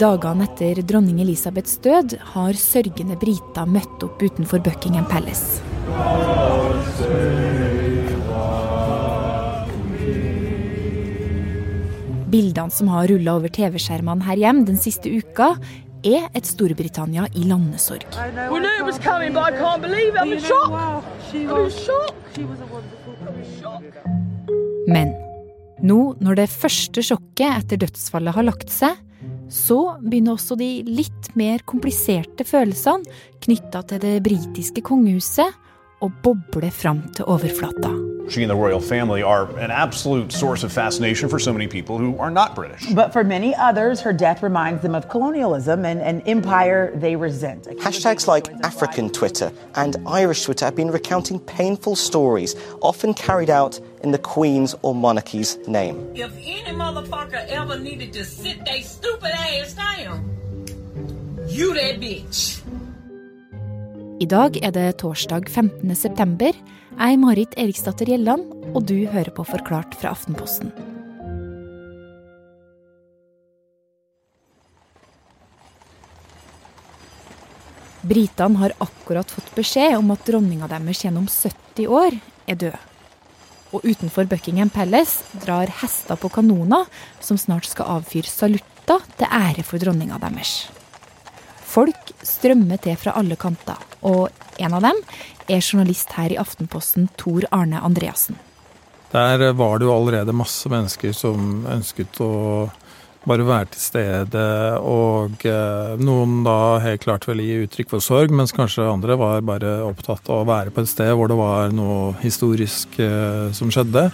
dagene etter dronning Elisabeths død har sørgende briter møtt opp utenfor Buckingham Palace. Bildene som har rulla over TV-skjermene her hjemme den siste uka, er et Storbritannia i landesorg. Men nå når det første sjokket etter dødsfallet har lagt seg, så begynner også de litt mer kompliserte følelsene knytta til det britiske kongehuset å boble fram til overflata. She and the royal family are an absolute source of fascination for so many people who are not British. But for many others, her death reminds them of colonialism and an empire they resent. Hashtags like African Twitter and Irish Twitter have been recounting painful stories, often carried out in the Queen's or monarchy's name. If any motherfucker ever needed to sit their stupid ass down, you that bitch. I dag er det torsdag 15. september. Jeg er Marit Eriksdatter Gjelland, og du hører på Forklart fra Aftenposten. Britene har akkurat fått beskjed om at dronninga deres gjennom 70 år er død. Og utenfor Buckingham Palace drar hester på kanoner som snart skal avfyre salutter til ære for dronninga deres. Folk strømmer til fra alle kanter, og en av dem er journalist her i Aftenposten Tor Arne Andreassen. Der var det jo allerede masse mennesker som ønsket å bare være til stede, og eh, noen da helt klart ville gi uttrykk for sorg, mens kanskje andre var bare opptatt av å være på et sted hvor det var noe historisk eh, som skjedde.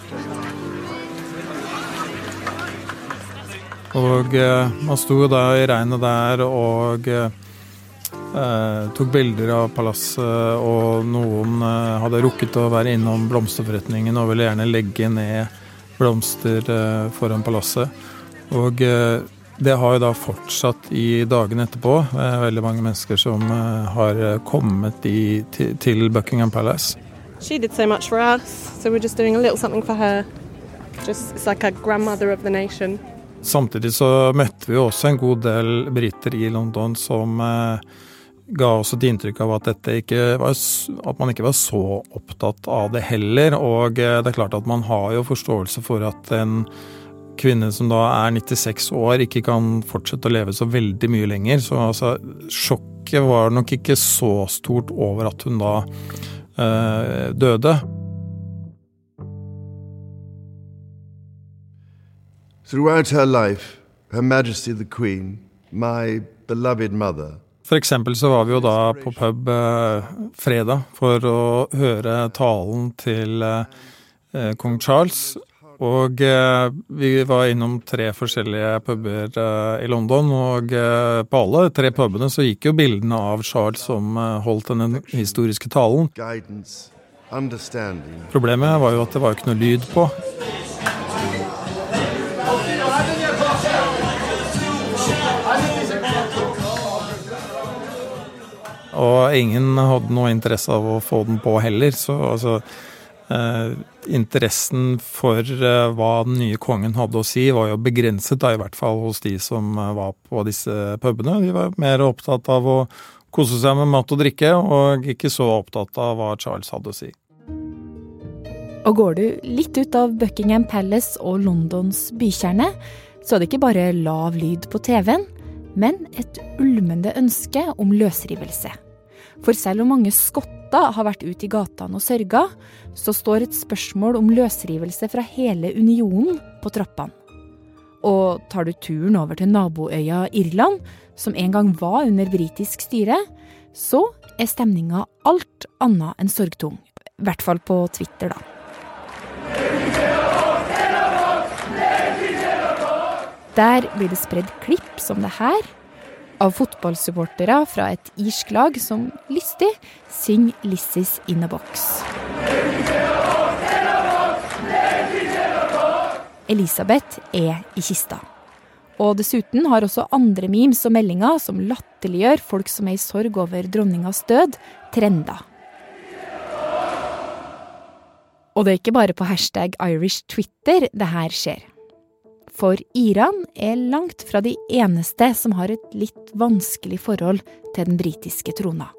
Og eh, man sto da i regnet der og Eh, tok bilder av palasset, og noen eh, hadde rukket å være innom blomsterforretningen og ville gjerne legge ned blomster eh, foran palasset. Og eh, det har jo da fortsatt i dagene etterpå. Det er veldig mange mennesker som eh, har kommet i, til, til Buckingham Palace. She did so much for us, so we're just doing a little something for her. Just, it's like a grandmother of the nation. Samtidig så møtte vi også en god del briter i London som eh, ga oss et inntrykk av at, var, at, man ikke var så opptatt av det heller. Og eh, det er klart at man har jo forståelse for at en kvinne som da er 96 år, ikke kan fortsette å leve så veldig mye lenger. Så altså, sjokket var nok ikke så stort over at hun da eh, døde. Throughout her life, Her Majesty the Queen, my beloved mother, for eksempel så var vi jo da på pub eh, fredag for å høre talen til eh, kong Charles. Og eh, vi var innom tre forskjellige puber i London, og på alle tre pubene så gikk jo bildene av Charles som holdt den historiske talen. Problemet var jo at det var ikke noe lyd på. Og ingen hadde noe interesse av å få den på heller. Så altså eh, Interessen for eh, hva den nye kongen hadde å si, var jo begrenset, da, i hvert fall hos de som eh, var på disse pubene. De var mer opptatt av å kose seg med mat og drikke, og ikke så opptatt av hva Charles hadde å si. Og går du litt ut av Buckingham Palace og Londons bykjerne, så er det ikke bare lav lyd på TV-en, men et ulmende ønske om løsrivelse. For selv om mange skotter har vært ute i gatene og sørga, så står et spørsmål om løsrivelse fra hele unionen på trappene. Og tar du turen over til naboøya Irland, som en gang var under britisk styre, så er stemninga alt annet enn sorgtung. I hvert fall på Twitter, da. Der blir det spredd klipp som det her, av fotballsupportere fra et irsk lag som lystig synger 'Lissis in a box'. Elisabeth er i kista. Og dessuten har også andre memes og meldinger som latterliggjør folk som er i sorg over dronningas død, trenda. Og det er ikke bare på hashtag Irish Twitter det her skjer. For Iran er langt fra de eneste som har et litt vanskelig forhold til den britiske trona.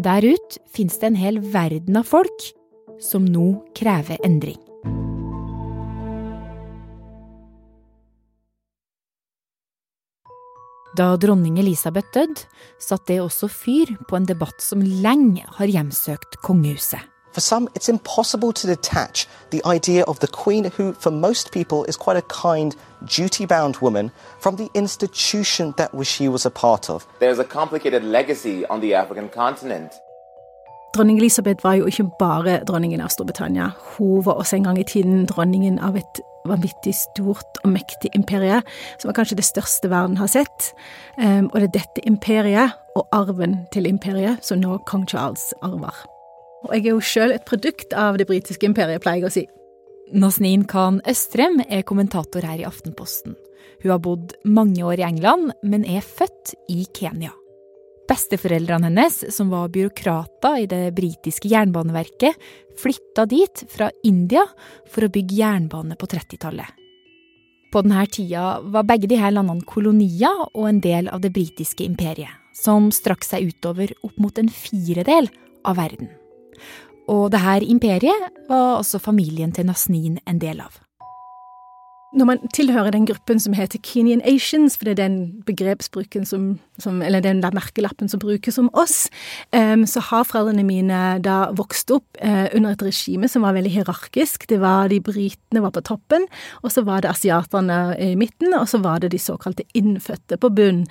Der ute fins det en hel verden av folk som nå krever endring. Da dronning Elisabeth døde, satte det også fyr på en debatt som lenge har hjemsøkt kongehuset. For some, it's impossible to detach the idea of the Queen, who for most people is quite a kind, duty bound woman, from the institution that she was a part of. There's a complicated legacy on the African continent. Dronning Elisabeth var jo ikke bare dronningen av Storbritannia. Hun var også en gang i tiden dronningen av et vanvittig stort og mektig imperie, som var kanskje det største verden har sett. Um, og det er dette imperiet og arven til imperiet som nå kong Charles arver. Og jeg er jo sjøl et produkt av det britiske imperiet, pleier jeg å si. Nasneen Khan Østrem er kommentator her i Aftenposten. Hun har bodd mange år i England, men er født i Kenya. Besteforeldrene hennes, som var byråkrater i det britiske jernbaneverket, flytta dit fra India for å bygge jernbane på 30-tallet. På denne tida var begge disse landene kolonier og en del av det britiske imperiet, som strakk seg utover opp mot en firedel av verden. Og dette imperiet var også familien til Nasnin en del av. Når man tilhører den gruppen som heter Kenyan Asians, for det er den begrepsbruken som, som Eller den der merkelappen som brukes om oss, um, så har foreldrene mine da vokst opp uh, under et regime som var veldig hierarkisk. Det var de britene var på toppen, og så var det asiaterne i midten, og så var det de såkalte innfødte på bunn.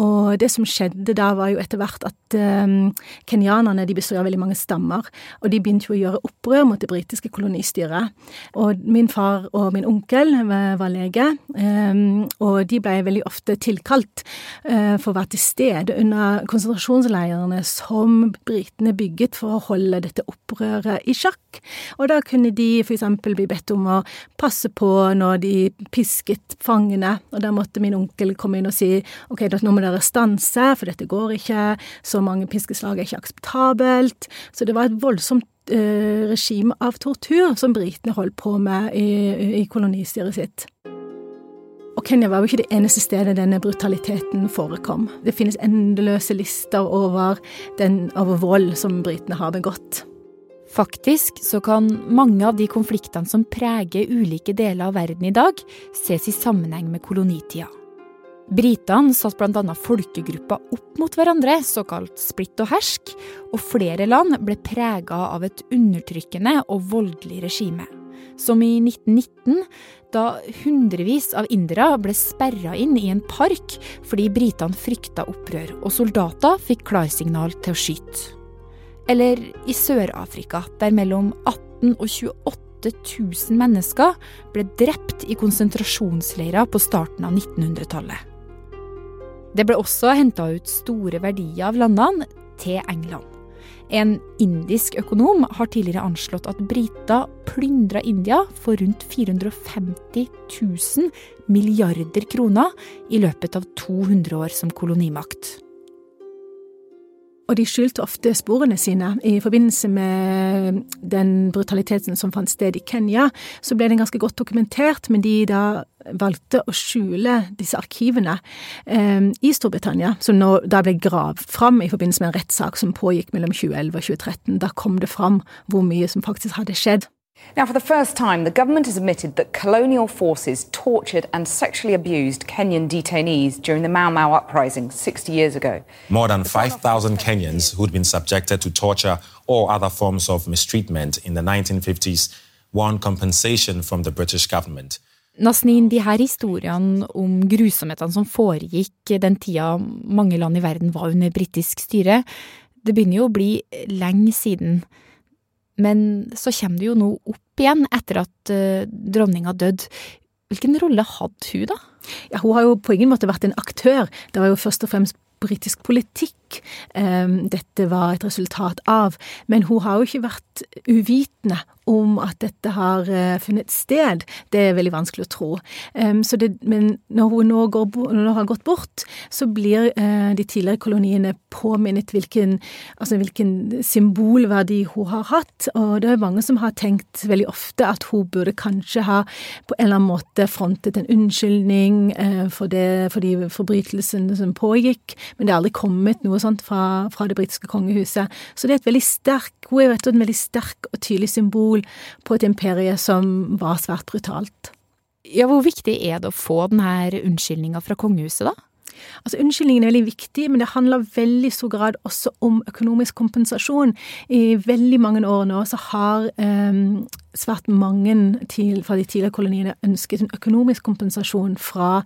Og det som skjedde da, var jo etter hvert at um, kenyanerne de bestod av veldig mange stammer, og de begynte jo å gjøre opprør mot det britiske kolonistyret. Og min far og min onkel var var lege, ehm, og de ble veldig ofte tilkalt eh, for å være til stede under konsentrasjonsleirene som britene bygget for å holde dette opprøret i sjakk. Og da kunne de eksempel bli bedt om å passe på når de pisket fangene, og da måtte min onkel komme inn og si ok, nå må dere stanse, for dette går ikke, så mange piskeslag er ikke akseptabelt. Så det var et voldsomt eh, regime av tortur som britene holdt på med i, i kolonistyret sitt. Og Kenya var jo ikke det eneste stedet denne brutaliteten forekom. Det finnes endeløse lister over, den, over vold som britene har begått. Faktisk så kan mange av de konfliktene som preger ulike deler av verden i dag, ses i sammenheng med kolonitida. Britene satte bl.a. folkegrupper opp mot hverandre, såkalt splitt og hersk, og flere land ble prega av et undertrykkende og voldelig regime. Som i 1919, da hundrevis av indere ble sperra inn i en park fordi britene frykta opprør, og soldater fikk klarsignal til å skyte. Eller i Sør-Afrika, der mellom 18 og 28 000 mennesker ble drept i konsentrasjonsleirer på starten av 1900-tallet. Det ble også henta ut store verdier av landene til England. En indisk økonom har tidligere anslått at briter plyndra India for rundt 450 000 milliarder kroner i løpet av 200 år som kolonimakt. Og de skyldte ofte sporene sine. I forbindelse med den brutaliteten som fant sted i Kenya, så ble den ganske godt dokumentert, men de da valgte å skjule disse arkivene eh, i Storbritannia, som nå da ble gravd fram i forbindelse med en rettssak som pågikk mellom 2011 og 2013. Da kom det fram hvor mye som faktisk hadde skjedd. Now, for the first time, the government has admitted that colonial forces tortured and sexually abused Kenyan detainees during the Mau Mau uprising 60 years ago. More than 5,000 Kenyans who'd been subjected to torture or other forms of mistreatment in the 1950s won compensation from the British government. Nasneen, de her historiene om grusomhetene som foregikk den tida mange land i verden var under britisk styre, det begynner jo å bli lenge siden. Men så kommer det jo nå opp igjen etter at uh, dronninga døde. Hvilken rolle hadde hun, da? Ja, Hun har jo på ingen måte vært en aktør. Det var jo først og fremst britisk politikk krig dette var et resultat av. Men hun har jo ikke vært uvitende om at dette har funnet sted. Det er veldig vanskelig å tro. Det, men når hun nå, går, når hun har gått bort, så blir de tidligere koloniene påminnet hvilken, altså hvilken symbolverdi hun har hatt. Og det er mange som har tenkt veldig ofte at hun burde kanskje ha på en eller annen måte frontet en unnskyldning for, det, for de forbrytelsene som pågikk, men det er aldri kommet noe sånt fra, fra det britiske kongehuset. Så det er et veldig sterk, hun er et veldig sterk og tydelig symbol på et imperie som var svært brutalt. Ja, Hvor viktig er det å få denne unnskyldninga fra kongehuset, da? Altså, Unnskyldningen er veldig viktig, men det handler veldig stor grad også om økonomisk kompensasjon. I veldig mange år nå så har um, svært mange til, fra de tidligere koloniene ønsket en økonomisk kompensasjon fra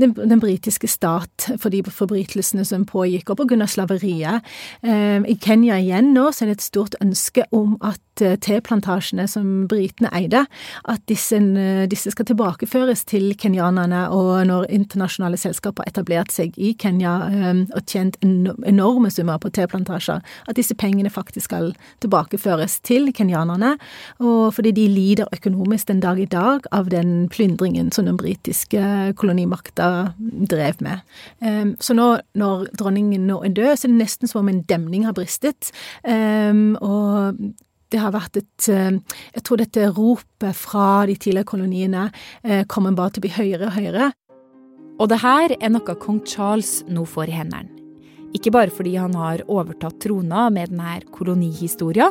den, den britiske stat for de forbrytelsene som pågikk, og av slaveriet. Eh, I Kenya igjen nå så er det et stort ønske om at uh, teplantasjene som britene eide, at disse, uh, disse, skal tilbakeføres til kenyanerne, og når internasjonale selskaper har etablert seg i Kenya eh, og tjent enorme summer på teplantasjer, at disse pengene faktisk skal tilbakeføres til kenyanerne. og for fordi de lider økonomisk den dag i dag av den plyndringen som den britiske kolonimakta drev med. Ehm, så nå når dronningen nå er død, så er det nesten som om en demning har bristet. Ehm, og det har vært et eh, Jeg tror dette ropet fra de tidligere koloniene eh, kommer bare til å bli høyere og høyere. Og det her er noe kong Charles nå får i hendene. Ikke bare fordi han har overtatt trona med denne kolonihistoria,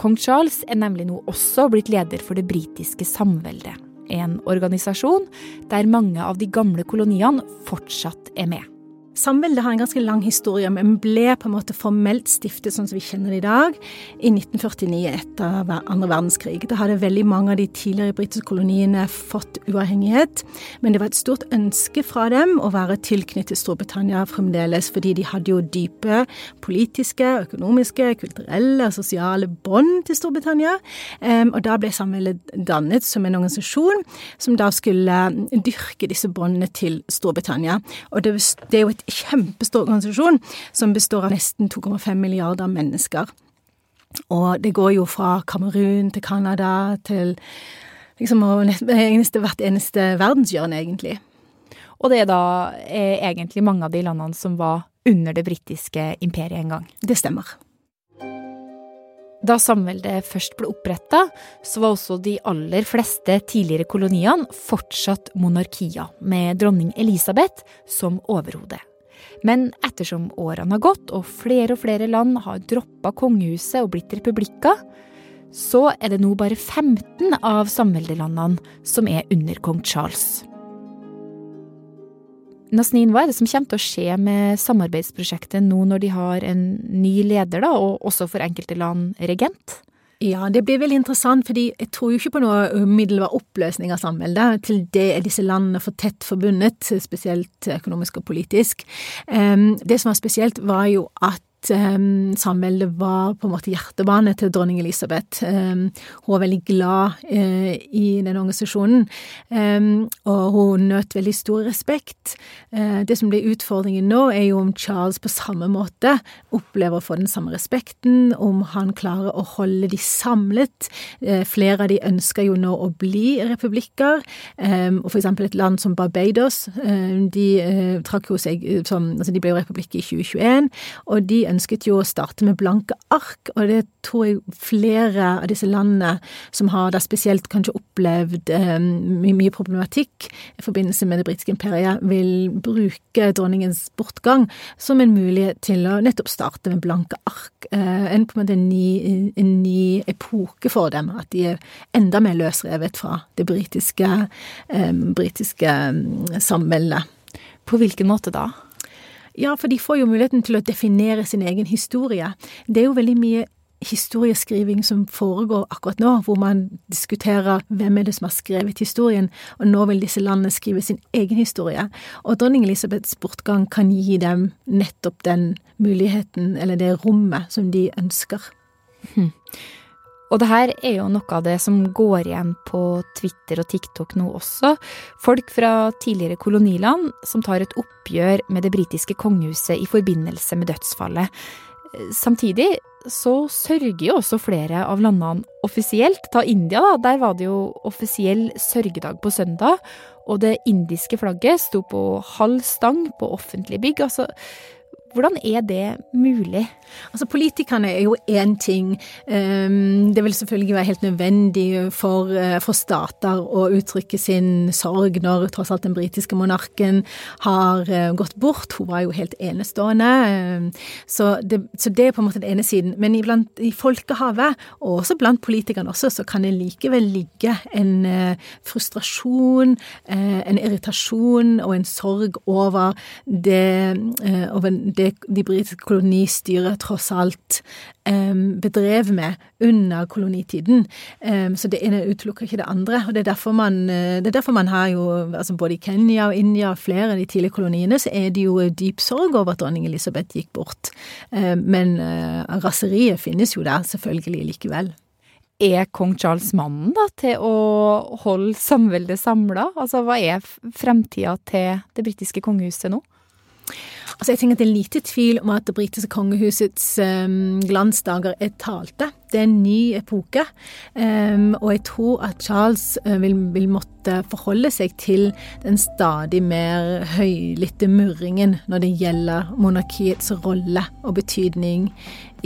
Kong Charles er nemlig nå også blitt leder for det britiske samveldet. En organisasjon der mange av de gamle koloniene fortsatt er med. Samveldet har en ganske lang historie, men ble på en måte formelt stiftet sånn som vi kjenner det i dag, i 1949 etter andre verdenskrig. Da hadde veldig mange av de tidligere britiske koloniene fått uavhengighet, men det var et stort ønske fra dem å være tilknyttet Storbritannia fremdeles, fordi de hadde jo dype politiske, økonomiske, kulturelle og sosiale bånd til Storbritannia. Og da ble samveldet dannet som en organisasjon som da skulle dyrke disse båndene til Storbritannia. Og det, er jo et kjempestor organisasjon som består av nesten 2,5 milliarder mennesker. Og det går jo fra Kamerun til Canada til liksom eneste, hvert eneste verdenshjørne, egentlig. Og det er da er eh, egentlig mange av de landene som var under det britiske imperiet en gang? Det stemmer. Da samveldet først ble oppretta, så var også de aller fleste tidligere koloniene fortsatt monarkier, med dronning Elisabeth som overhode. Men ettersom årene har gått og flere og flere land har droppa kongehuset og blitt republikker, så er det nå bare 15 av samveldelandene som er under kong Charles. Nasnin, hva er det som kommer til å skje med samarbeidsprosjektet nå når de har en ny leder, da, og også for enkelte land regent? Ja, det blir veldig interessant, fordi jeg tror jo ikke på noe umiddelbar oppløsning av samveldet. Til det er disse landene for tett forbundet, spesielt økonomisk og politisk. Det som var spesielt, var jo at um, samveldet var på en måte hjertebanen til dronning Elisabeth. Um, hun var veldig glad uh, i den organisasjonen, um, og hun nøt veldig stor respekt. Uh, det som blir utfordringen nå, er jo om Charles på samme måte opplever å få den samme respekten, om han klarer å holde de samlet. Uh, flere av de ønsker jo nå å bli republikker, og for eksempel et land som Barbados, de trakk jo seg som Altså, de ble jo republikk i 2021, og de ønsket jo å starte med blanke ark, og det tror jeg flere av disse landene som har da spesielt kanskje opplevd eh, mye problematikk i forbindelse med det britiske imperiet, vil bruke dronningens bortgang som en mulighet til å nettopp starte med blanke ark. Eh, en på en måte ny, en ny epoke for dem, at de er enda mer løsrevet fra det britiske, eh, britiske mm, samveldet. På hvilken måte da? Ja, for de får jo muligheten til å definere sin egen historie. Det er jo veldig mye historieskriving som foregår akkurat nå, hvor man diskuterer hvem er det som har skrevet historien, og nå vil disse landene skrive sin egen historie. Og dronning Elisabeths bortgang kan gi dem nettopp den muligheten, eller det rommet, som de ønsker. Hmm. Og det her er jo noe av det som går igjen på Twitter og TikTok nå også. Folk fra tidligere koloniland som tar et oppgjør med det britiske kongehuset i forbindelse med dødsfallet. Samtidig så sørger jo også flere av landene offisielt. Ta India, da. Der var det jo offisiell sørgedag på søndag. Og det indiske flagget sto på halv stang på offentlige bygg. Altså, hvordan er det mulig? Altså, Politikerne er jo én ting. Ehm, det vil selvfølgelig være helt nødvendig for, eh, for, stater å uttrykke sin sorg når tross alt den britiske monarken har eh, gått bort. Hun var jo helt enestående. Ehm, så det, så det er på en måte den ene siden. Men iblant, i folkehavet, og også blant politikerne også, så kan det likevel ligge en eh, frustrasjon, en irritasjon og en sorg over det, over det de britiske kolonistyret tross alt um, bedrev med under kolonitiden. Um, så det ene utelukker ikke det andre. og Det er derfor man, eh, det er derfor man har jo altså Både i Kenya og India og flere av de tidlige koloniene så er det jo dyp sorg over at dronning Elisabeth gikk bort. Um, men uh, raseriet finnes jo der selvfølgelig likevel. Er kong Charles mannen da, til å holde samveldet samla? Altså, hva er fremtida til det britiske kongehuset nå? Altså jeg tenker at Det er lite tvil om at det britiske kongehusets um, glansdager er talte. Det er en ny epoke, um, og jeg tror at Charles uh, vil, vil, måtte forholde seg til den stadig mer høylytte murringen når det gjelder monarkiets rolle og betydning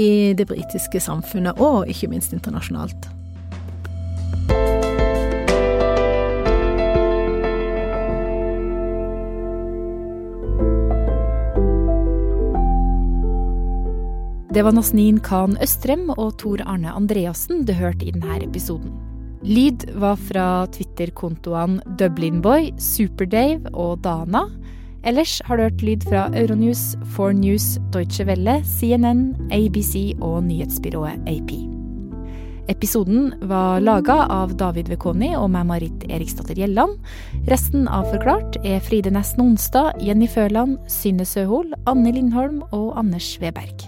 i det britiske samfunnet, og ikke minst internasjonalt. Det var Nasneen Khan Østrem og Tor Arne Andreassen du hørte i denne episoden. Lyd var fra Twitter-kontoene Dublinboy, Superdave og Dana. Ellers har du hørt lyd fra Euronews, Four News, Deutsche Welle, CNN, ABC og nyhetsbyrået AP. Episoden var laga av David Vekoni og meg, Marit Eriksdatter Gjelland. Resten av Forklart er Fride Nesten Onsdag, Jenny Føland, Synne Søhol, Anne Lindholm og Anders Weberg.